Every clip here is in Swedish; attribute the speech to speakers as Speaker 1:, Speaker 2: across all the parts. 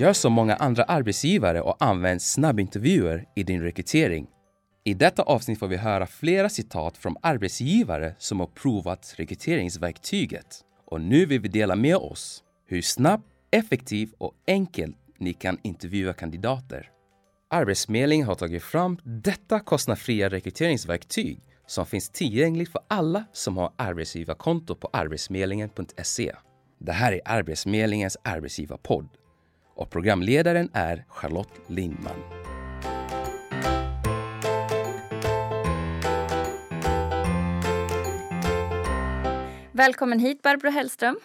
Speaker 1: Gör som många andra arbetsgivare och använd snabbintervjuer i din rekrytering. I detta avsnitt får vi höra flera citat från arbetsgivare som har provat rekryteringsverktyget. Och nu vill vi dela med oss hur snabbt, effektivt och enkelt ni kan intervjua kandidater. Arbetsförmedlingen har tagit fram detta kostnadsfria rekryteringsverktyg som finns tillgängligt för alla som har arbetsgivarkonto på arbetsförmedlingen.se. Det här är Arbetsförmedlingens arbetsgivarpodd och programledaren är Charlotte Lindman.
Speaker 2: Välkommen hit Barbro Hellström.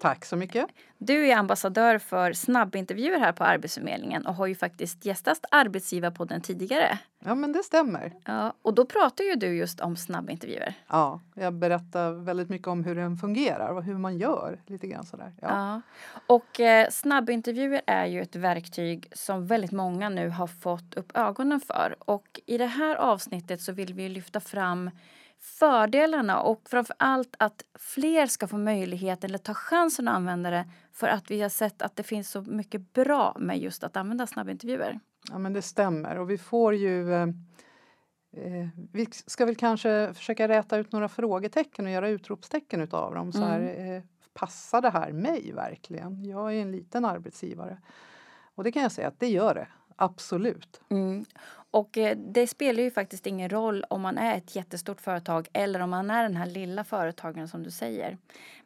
Speaker 3: Tack så mycket.
Speaker 2: Du är ambassadör för snabbintervjuer här på Arbetsförmedlingen och har ju faktiskt gästat Arbetsgivarpodden tidigare.
Speaker 3: Ja, men det stämmer.
Speaker 2: Ja, och då pratar ju du just om snabbintervjuer.
Speaker 3: Ja, jag berättar väldigt mycket om hur den fungerar och hur man gör. lite grann sådär. Ja.
Speaker 2: ja. Och eh, snabbintervjuer är ju ett verktyg som väldigt många nu har fått upp ögonen för. Och i det här avsnittet så vill vi lyfta fram fördelarna och framför allt att fler ska få möjlighet eller ta chansen att använda det för att vi har sett att det finns så mycket bra med just att använda snabbintervjuer.
Speaker 3: Ja men det stämmer och vi får ju eh, eh, vi ska väl kanske försöka räta ut några frågetecken och göra utropstecken utav dem. Så här, mm. eh, passar det här mig verkligen? Jag är en liten arbetsgivare. Och det kan jag säga att det gör det. Absolut.
Speaker 2: Mm. Och eh, det spelar ju faktiskt ingen roll om man är ett jättestort företag eller om man är den här lilla företagaren som du säger.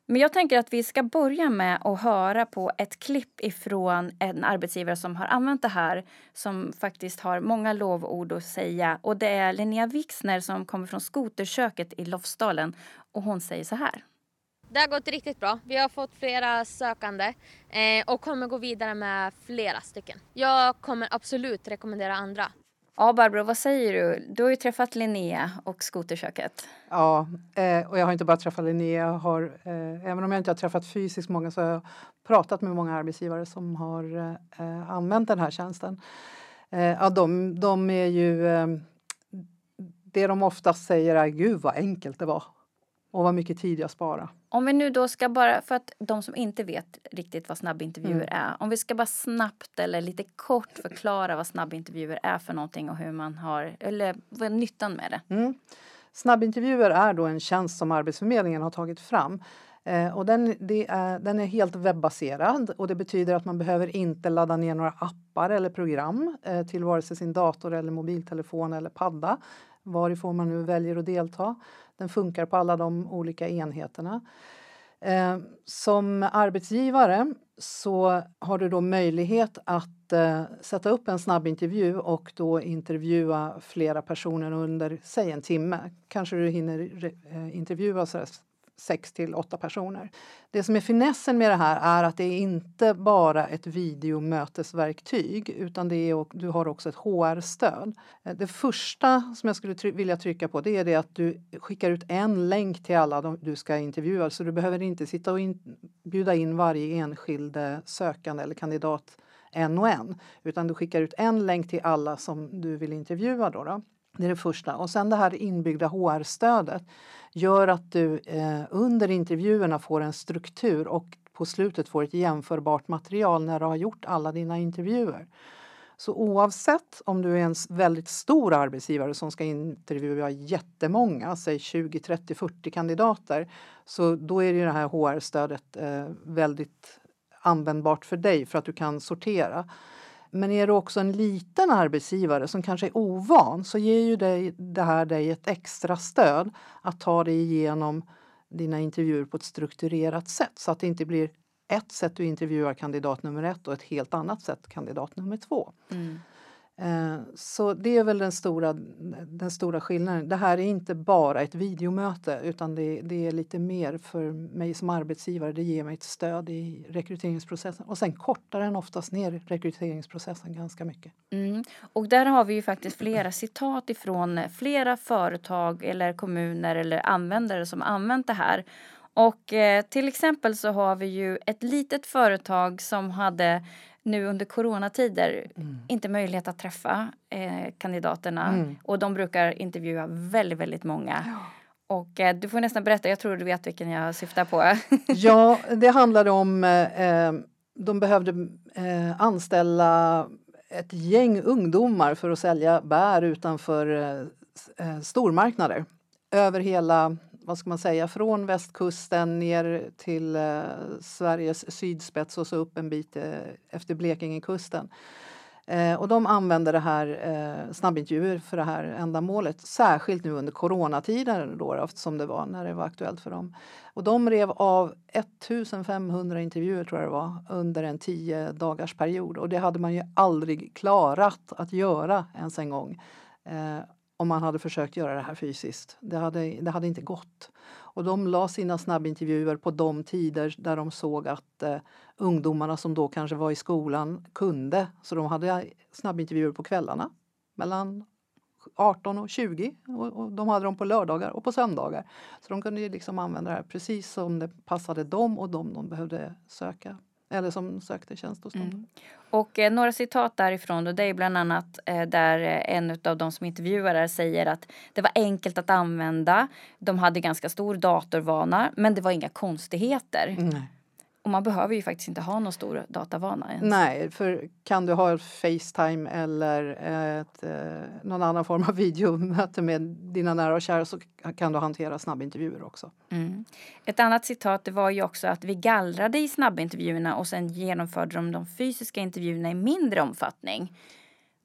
Speaker 2: Men jag tänker att vi ska börja med att höra på ett klipp ifrån en arbetsgivare som har använt det här som faktiskt har många lovord att säga. Och det är Linnea Wixner som kommer från Skoterköket i Lofsdalen och hon säger så här.
Speaker 4: Det har gått riktigt bra. Vi har fått flera sökande eh, och kommer gå vidare med flera stycken. Jag kommer absolut rekommendera andra.
Speaker 2: Ja, Barbro, vad säger du? Du har ju träffat Linnea och Skoterköket.
Speaker 3: Ja, eh, och jag har inte bara träffat Linnea. Jag har, eh, även om jag inte har träffat fysiskt många så har jag pratat med många arbetsgivare som har eh, använt den här tjänsten. Ja, de, de är ju... Det de oftast säger är Gud vad enkelt det var och vad mycket tid jag sparar.
Speaker 2: Om vi nu då ska bara, för att de som inte vet riktigt vad snabbintervjuer mm. är. Om vi ska bara snabbt eller lite kort förklara vad snabbintervjuer är för någonting och hur man har, eller vad är nyttan med det?
Speaker 3: Mm. Snabbintervjuer är då en tjänst som Arbetsförmedlingen har tagit fram. Eh, och den, är, den är helt webbaserad och det betyder att man behöver inte ladda ner några appar eller program eh, till vare sig sin dator eller mobiltelefon eller padda varifrån man nu väljer att delta. Den funkar på alla de olika enheterna. Eh, som arbetsgivare så har du då möjlighet att eh, sätta upp en snabbintervju och då intervjua flera personer under, säg en timme. Kanske du hinner eh, intervjua sex till åtta personer. Det som är finessen med det här är att det är inte bara ett videomötesverktyg utan det är, du har också ett HR-stöd. Eh, det första som jag skulle vilja trycka på det är det att du skickar ut en länk till alla de, du ska intervjua så du behöver inte sitta och in, bjuda in varje enskild sökande eller kandidat en och en utan du skickar ut en länk till alla som du vill intervjua. Då, då. Det är det första. Och sen det här inbyggda HR-stödet gör att du eh, under intervjuerna får en struktur och på slutet får ett jämförbart material när du har gjort alla dina intervjuer. Så oavsett om du är en väldigt stor arbetsgivare som ska intervjua jättemånga, säg 20, 30, 40 kandidater, så då är det här HR-stödet eh, väldigt användbart för dig för att du kan sortera. Men är du också en liten arbetsgivare som kanske är ovan så ger ju dig, det här dig ett extra stöd att ta dig igenom dina intervjuer på ett strukturerat sätt så att det inte blir ett sätt du intervjuar kandidat nummer ett och ett helt annat sätt kandidat nummer två. Mm. Eh, så det är väl den stora, den stora skillnaden. Det här är inte bara ett videomöte utan det, det, är lite mer för mig som arbetsgivare. Det ger mig ett stöd i rekryteringsprocessen och sen kortar den oftast ner rekryteringsprocessen ganska mycket.
Speaker 2: Mm. Och där har vi ju faktiskt flera citat ifrån flera företag eller kommuner eller användare som använt det här. Och eh, till exempel så har vi ju ett litet företag som hade nu under coronatider mm. inte möjlighet att träffa eh, kandidaterna mm. och de brukar intervjua väldigt, väldigt många. Ja. Och eh, du får nästan berätta, jag tror du vet vilken jag syftar på.
Speaker 3: ja, det handlade om eh, de behövde eh, anställa ett gäng ungdomar för att sälja bär utanför eh, eh, stormarknader över hela, vad ska man säga, från västkusten ner till eh, Sveriges sydspets och så upp en bit eh, efter Blekingekusten. Eh, och de använde det här eh, snabbintervjuer för det här ändamålet, särskilt nu under coronatiden då, som det var när det var aktuellt för dem. Och de rev av 1500 intervjuer tror jag det var under en tio dagars period och det hade man ju aldrig klarat att göra ens en gång. Eh, om man hade försökt göra det här fysiskt. Det hade, det hade inte gått. Och de la sina snabbintervjuer på de tider där de såg att eh, ungdomarna som då kanske var i skolan kunde. Så de hade snabbintervjuer på kvällarna mellan 18 och 20 och, och de hade dem på lördagar och på söndagar. Så de kunde ju liksom använda det här precis som det passade dem och de de behövde söka eller som sökte tjänst dem. Mm.
Speaker 2: Och eh, några citat därifrån då, det är bland annat eh, där en av de som intervjuar säger att det var enkelt att använda. De hade ganska stor datorvana, men det var inga konstigheter. Nej. Och man behöver ju faktiskt inte ha någon stor datavana. Ens.
Speaker 3: Nej, för kan du ha Facetime eller ett, eh, någon annan form av videomöte med dina nära och kära så kan du hantera snabbintervjuer också. Mm.
Speaker 2: Ett annat citat det var ju också att vi gallrade i snabbintervjuerna och sen genomförde de de fysiska intervjuerna i mindre omfattning.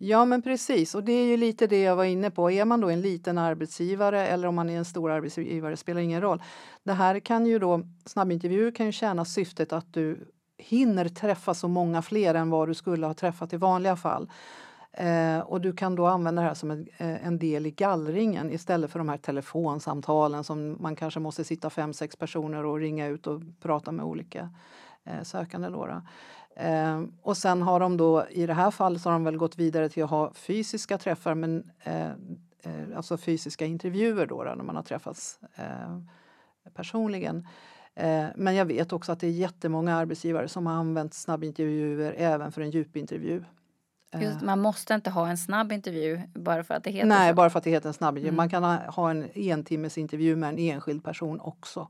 Speaker 3: Ja men precis och det är ju lite det jag var inne på. Är man då en liten arbetsgivare eller om man är en stor arbetsgivare spelar ingen roll. Det här kan ju då, snabbintervjuer kan ju tjäna syftet att du hinner träffa så många fler än vad du skulle ha träffat i vanliga fall. Eh, och du kan då använda det här som en, eh, en, del i gallringen istället för de här telefonsamtalen som man kanske måste sitta fem, sex personer och ringa ut och prata med olika eh, sökande. Då, Eh, och sen har de då i det här fallet så har de väl gått vidare till att ha fysiska träffar, men eh, eh, alltså fysiska intervjuer då, då när man har träffats eh, personligen. Eh, men jag vet också att det är jättemånga arbetsgivare som har använt snabbintervjuer även för en djupintervju.
Speaker 2: Just, man måste inte ha en snabb intervju bara för att det heter
Speaker 3: Nej,
Speaker 2: så.
Speaker 3: bara för att det heter en snabbintervju. Mm. Man kan ha, ha en entimmes intervju med en enskild person också.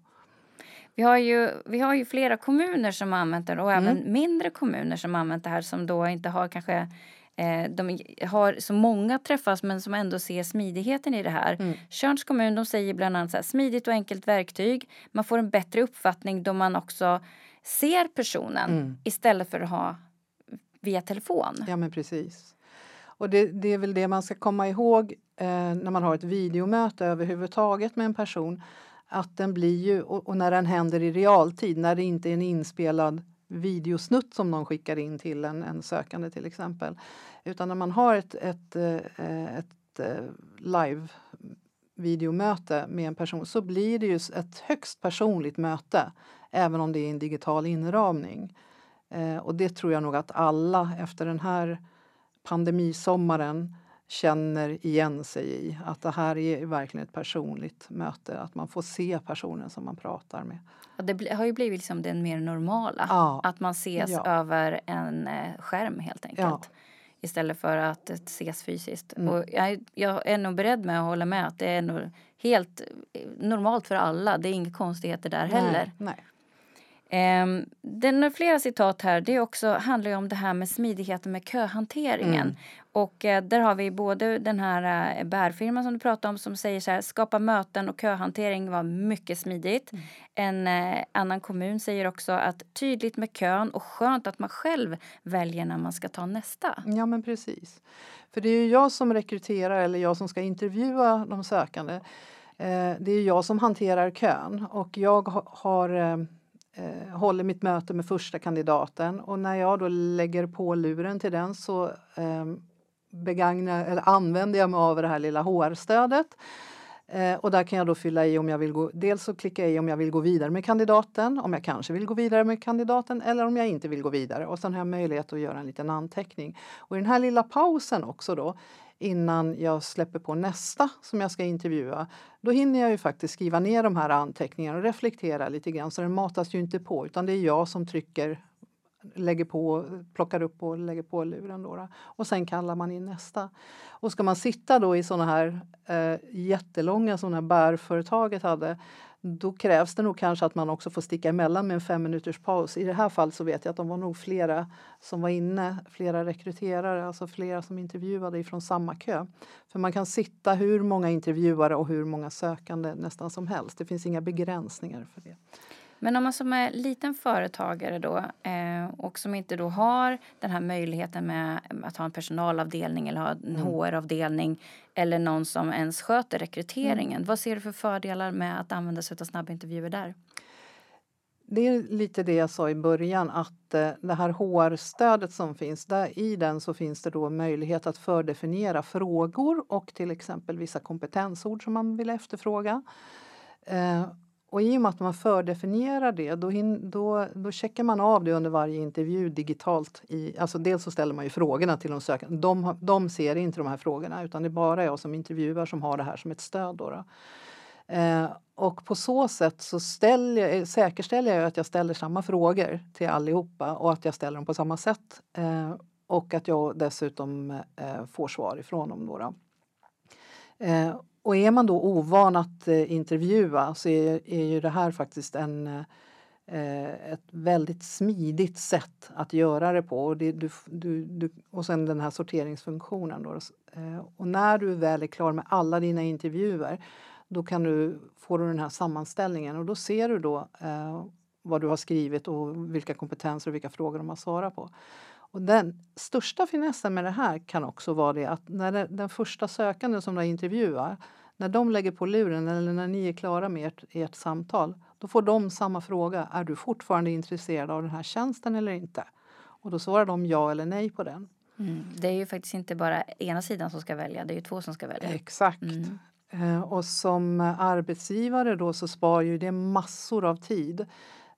Speaker 2: Vi har ju, vi har ju flera kommuner som använt det och mm. även mindre kommuner som använt det här som då inte har kanske eh, de har så många träffas men som ändå ser smidigheten i det här. Mm. Tjörns kommun de säger bland annat så här, smidigt och enkelt verktyg. Man får en bättre uppfattning då man också ser personen mm. istället för att ha via telefon.
Speaker 3: Ja men precis. Och det, det är väl det man ska komma ihåg eh, när man har ett videomöte överhuvudtaget med en person att den blir ju, och, när den händer i realtid, när det inte är en inspelad videosnutt som någon skickar in till en, en sökande till exempel. Utan när man har ett, ett, eh, ett, eh, ett live videomöte med en person så blir det ju ett högst personligt möte även om det är en digital inramning. Eh, och det tror jag nog att alla efter den här pandemisommaren känner igen sig i. Att det här är verkligen ett personligt möte, att man får se personen som man pratar med.
Speaker 2: Ja, det har ju blivit liksom det mer normala, ja. att man ses ja. över en eh, skärm helt enkelt. Istället för att ses fysiskt. Mm. Och jag, jag, är nog beredd med att hålla med att det är nog helt eh, normalt för alla. Det är inga konstigheter där heller.
Speaker 3: Nej.
Speaker 2: Um, den har flera citat här. Det också handlar om det här med smidigheten med köhanteringen. Mm. Och uh, där har vi både den här uh, bärfirman som du pratade om som säger så här, skapa möten och köhantering var mycket smidigt. Mm. En uh, annan kommun säger också att tydligt med kön och skönt att man själv väljer när man ska ta nästa.
Speaker 3: Ja men precis. För det är ju jag som rekryterar eller jag som ska intervjua de sökande. det är jag som hanterar kön och jag har eh, håller mitt möte med första kandidaten och när jag då lägger på luren till den så eh, begagnar, eller använder jag mig av det här lilla HR-stödet. Eh, och där kan jag då fylla i om jag vill gå, dels så klickar jag i om jag vill gå vidare med kandidaten, om jag kanske vill gå vidare med kandidaten eller om jag inte vill gå vidare. Och sen har jag möjlighet att göra en liten anteckning. Och i den här lilla pausen också då innan jag släpper på nästa som jag ska intervjua, då hinner jag ju faktiskt skriva ner de här anteckningarna och reflektera lite grann så den matas ju inte på utan det är jag som trycker lägger på, plockar upp och lägger på luren. Då, då. Och sen kallar man in nästa. Och ska man sitta då i såna här eh, jättelånga det här bärföretaget hade då krävs det nog kanske att man också får sticka emellan med en fem minuters paus. I det här fallet så vet jag att de var nog flera som var inne, flera rekryterare, alltså flera som intervjuade ifrån samma kö. För man kan sitta hur många intervjuare och hur många sökande nästan som helst. Det finns inga begränsningar för det.
Speaker 2: Men om man som är liten företagare då eh, och som inte då har den här möjligheten med att ha en personalavdelning eller ha en mm. HR-avdelning eller någon som ens sköter rekryteringen. Mm. Vad ser du för fördelar med att använda sig av snabbintervjuer där?
Speaker 3: Det är lite det jag sa i början att eh, det här HR-stödet som finns, där i den så finns det då möjlighet att fördefiniera frågor och till exempel vissa kompetensord som man vill efterfråga. Och i och med att man fördefinierar det då, då, då checkar man av det under varje intervju digitalt. I, alltså dels så ställer man ju frågorna till de sökande. De, de ser inte de här frågorna utan det är bara jag som intervjuar som har det här som ett stöd. Då, då. Eh, och på så sätt så ställer, eh, säkerställer jag att jag ställer samma frågor till allihopa och att jag ställer dem på samma sätt. Eh, och att jag dessutom eh, får svar ifrån dem. Då, då. Eh, och är man då ovan att eh, intervjua så är, är ju det här faktiskt en, eh, ett väldigt smidigt sätt att göra det på. Och, det, du, du, du, och sen den här sorteringsfunktionen. Då. Eh, och när du väl är klar med alla dina intervjuer då kan du, får du den här sammanställningen och då ser du då eh, vad du har skrivit och vilka kompetenser och vilka frågor de har svarat på. Och den största finessen med det här kan också vara det att när den första sökande som du intervjuar, när de lägger på luren eller när ni är klara med ert, ert samtal, då får de samma fråga. Är du fortfarande intresserad av den här tjänsten eller inte? Och då svarar de ja eller nej på den.
Speaker 2: Mm. Det är ju faktiskt inte bara ena sidan som ska välja, det är ju två som ska välja.
Speaker 3: Exakt. Mm. Eh, och som arbetsgivare då så spar ju det massor av tid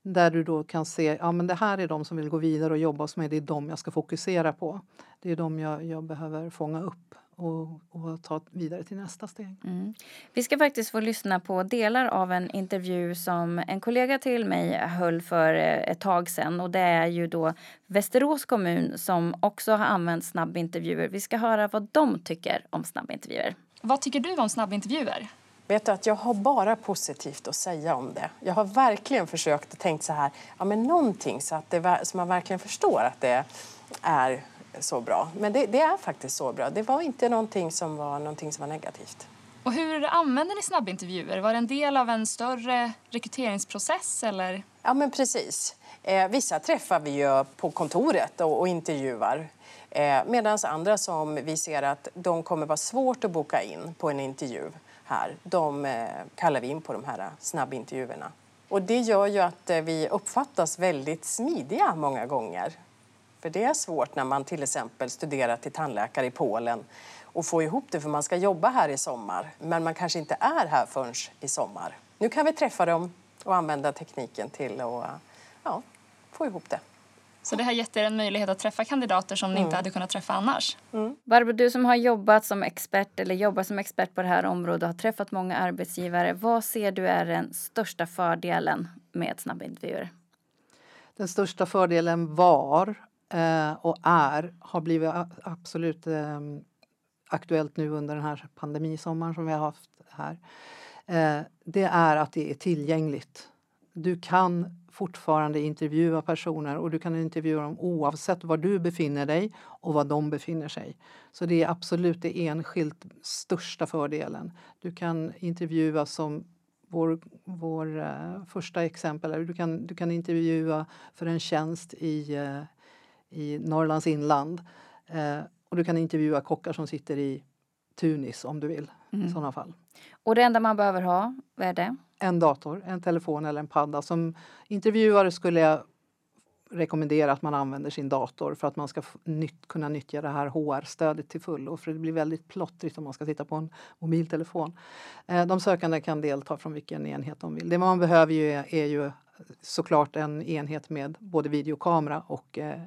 Speaker 3: där du då kan se ja det här är de som vill gå vidare och jobba hos mig. Det är de jag ska fokusera på. Det är de jag, jag behöver fånga upp och, och, ta vidare till nästa steg.
Speaker 2: Mm. Vi ska faktiskt få lyssna på delar av en intervju som en kollega till mig höll för eh, ett tag sedan. Och det är ju då Västerås kommun som också har använt snabbintervjuer. Vi ska höra vad de tycker om snabbintervjuer.
Speaker 5: Vad tycker du om snabbintervjuer?
Speaker 6: Vet du att jag har bara positivt att säga om det. Jag har verkligen försökt och tänkt så här, ja men någonting så att det, så man verkligen förstår att det är så bra. Men det, det, är faktiskt så bra. Det var inte någonting som var, någonting som var negativt.
Speaker 5: Och hur använder ni snabbintervjuer? Var det en del av en större rekryteringsprocess eller?
Speaker 6: Ja men precis. Eh, vissa träffar vi ju på kontoret och, och intervjuar. Eh, Medan andra som vi ser att de kommer vara svårt att boka in på en intervju här, de eh, kallar vi in på de här eh, snabbintervjuerna. Och det gör ju att eh, vi uppfattas väldigt smidiga många gånger. För det är svårt när man till exempel studerar till tandläkare i Polen och få ihop det för man ska jobba här i sommar. Men man kanske inte är här förrän i sommar. Nu kan vi träffa dem och använda tekniken till att ja, få ihop det.
Speaker 5: Så det har gett er en möjlighet att träffa kandidater som ni inte mm. hade kunnat träffa annars.
Speaker 2: Mm. Barbro, du som har jobbat som expert eller jobbar som expert på det här området och har träffat många arbetsgivare. Vad ser du är den största fördelen med snabbintervjuer?
Speaker 3: Den största fördelen var eh, och är, har blivit absolut eh, aktuellt nu under den här pandemisommaren som vi har haft här. Eh, det är att det är tillgängligt. Du kan fortfarande intervjua personer och du kan intervjua dem oavsett var du befinner dig och var de befinner sig. Så det är absolut det enskilt största fördelen. Du kan intervjua som vår, vår uh, första exempel, du kan, du kan intervjua för en tjänst i, uh, i Norrlands inland uh, och du kan intervjua kockar som sitter i Tunis om du vill. Mm. I sådana fall.
Speaker 2: Och det enda man behöver ha, vad är det?
Speaker 3: En dator, en telefon eller en padda. Som intervjuare skulle jag rekommendera att man använder sin dator för att man ska nytt, kunna nyttja det här HR-stödet till fullo. För det blir väldigt plottrigt om man ska titta på en mobiltelefon. Eh, de sökande kan delta från vilken enhet de vill. Det man behöver ju är, är ju såklart en enhet med både videokamera och eh,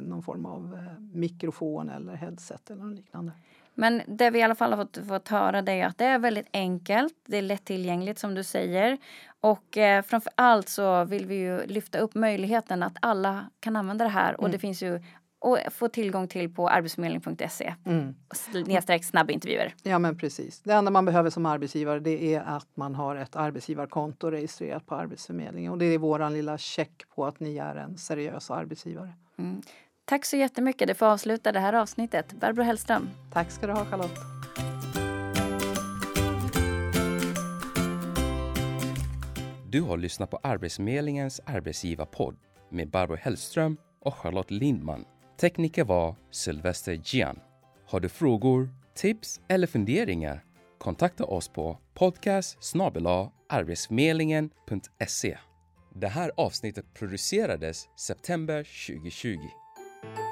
Speaker 3: någon form av eh, mikrofon eller headset eller något liknande.
Speaker 2: Men det vi i alla fall har fått, fått höra det är att det är väldigt enkelt, det är lättillgängligt som du säger. Och eh, framför allt så vill vi ju lyfta upp möjligheten att alla kan använda det här. Och mm. det finns ju och få tillgång till på arbetsförmedling.se.
Speaker 3: Mm.
Speaker 2: Nedstreck snabbintervjuer.
Speaker 3: Ja men precis. Det enda man behöver som arbetsgivare det är att man har ett arbetsgivarkonto registrerat på Arbetsförmedlingen och det är våran lilla check på att ni är en seriös arbetsgivare.
Speaker 2: Mm. Tack så jättemycket. Det får avsluta det här avsnittet. Barbro Hellström.
Speaker 3: Tack ska du ha Charlotte.
Speaker 1: Du har lyssnat på Arbetsförmedlingens arbetsgivarpodd med Barbro Hellström och Charlotte Lindman. Tekniker var Sylvester Gian. Har du frågor, tips eller funderingar? Kontakta oss på podcast arbetsförmedlingen.se. Det här avsnittet producerades september 2020. Thank you.